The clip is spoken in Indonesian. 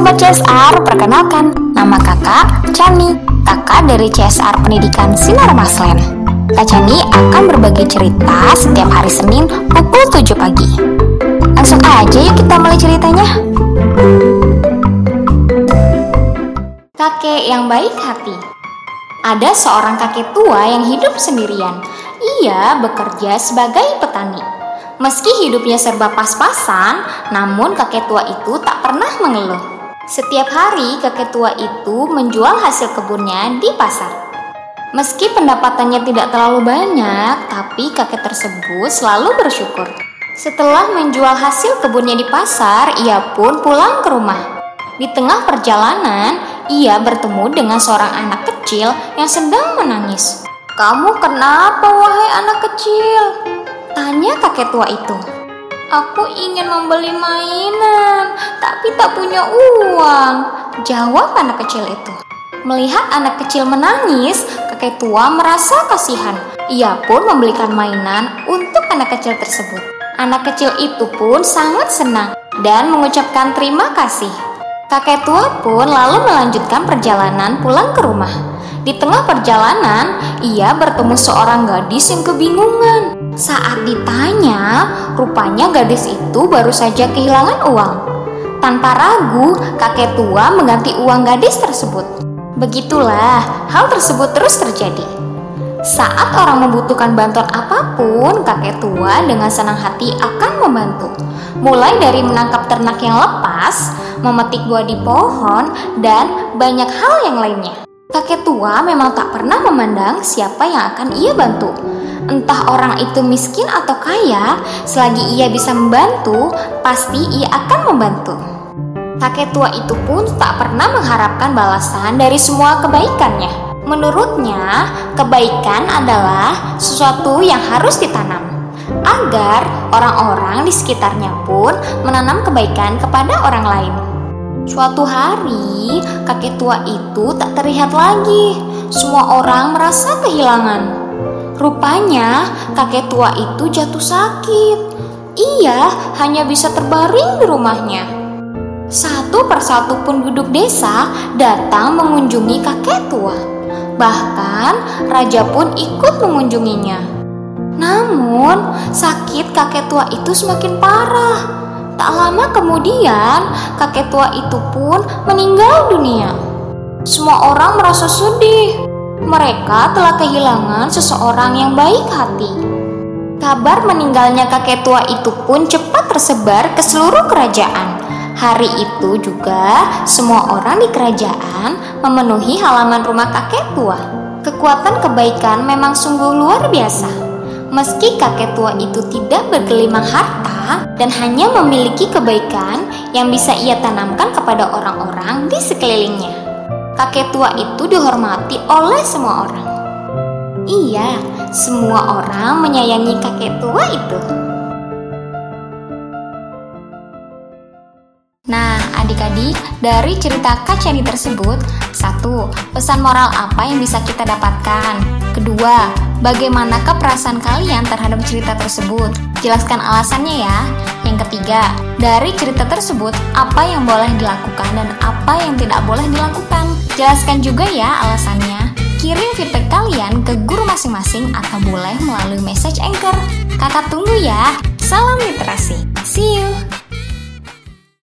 Sobat CSR, perkenalkan, nama kakak Chani, kakak dari CSR Pendidikan Sinar Maslen. Kak Chani akan berbagi cerita setiap hari Senin pukul 7 pagi. Langsung aja yuk kita mulai ceritanya. Kakek yang baik hati Ada seorang kakek tua yang hidup sendirian. Ia bekerja sebagai petani. Meski hidupnya serba pas-pasan, namun kakek tua itu tak pernah mengeluh. Setiap hari kakek tua itu menjual hasil kebunnya di pasar. Meski pendapatannya tidak terlalu banyak, tapi kakek tersebut selalu bersyukur. Setelah menjual hasil kebunnya di pasar, ia pun pulang ke rumah. Di tengah perjalanan, ia bertemu dengan seorang anak kecil yang sedang menangis. "Kamu kenapa, wahai anak kecil?" Tanya kakek tua itu. Aku ingin membeli mainan, tapi tak punya uang. Jawab anak kecil itu. Melihat anak kecil menangis, kakek tua merasa kasihan. Ia pun membelikan mainan untuk anak kecil tersebut. Anak kecil itu pun sangat senang dan mengucapkan terima kasih. Kakek tua pun lalu melanjutkan perjalanan pulang ke rumah. Di tengah perjalanan, ia bertemu seorang gadis yang kebingungan. Saat ditanya, rupanya gadis itu baru saja kehilangan uang. Tanpa ragu, kakek tua mengganti uang gadis tersebut. Begitulah, hal tersebut terus terjadi. Saat orang membutuhkan bantuan apa pun, kakek tua dengan senang hati akan membantu. Mulai dari menangkap ternak yang lepas, memetik buah di pohon, dan banyak hal yang lainnya. Kakek tua memang tak pernah memandang siapa yang akan ia bantu. Entah orang itu miskin atau kaya, selagi ia bisa membantu, pasti ia akan membantu. Kakek tua itu pun tak pernah mengharapkan balasan dari semua kebaikannya. Menurutnya, kebaikan adalah sesuatu yang harus ditanam agar orang-orang di sekitarnya pun menanam kebaikan kepada orang lain. Suatu hari, kakek tua itu tak terlihat lagi. Semua orang merasa kehilangan. Rupanya, kakek tua itu jatuh sakit. Ia hanya bisa terbaring di rumahnya. Satu persatu penduduk desa datang mengunjungi kakek tua. Bahkan, raja pun ikut mengunjunginya. Namun, sakit kakek tua itu semakin parah. Tak lama kemudian, kakek tua itu pun meninggal dunia. Semua orang merasa sedih. Mereka telah kehilangan seseorang yang baik hati. Kabar meninggalnya kakek tua itu pun cepat tersebar ke seluruh kerajaan. Hari itu juga semua orang di kerajaan memenuhi halaman rumah kakek tua. Kekuatan kebaikan memang sungguh luar biasa. Meski kakek tua itu tidak bergelimang harta dan hanya memiliki kebaikan yang bisa ia tanamkan kepada orang-orang di sekelilingnya. Kakek tua itu dihormati oleh semua orang. Iya, semua orang menyayangi kakek tua itu. Nah, adik-adik, dari cerita Kacani tersebut, satu, pesan moral apa yang bisa kita dapatkan? Kedua, bagaimanakah perasaan kalian terhadap cerita tersebut? Jelaskan alasannya ya. Yang ketiga, dari cerita tersebut, apa yang boleh dilakukan dan apa yang tidak boleh dilakukan? Jelaskan juga ya alasannya. Kirim feedback kalian ke guru masing-masing atau boleh melalui message anchor. Kakak tunggu ya. Salam literasi. See you.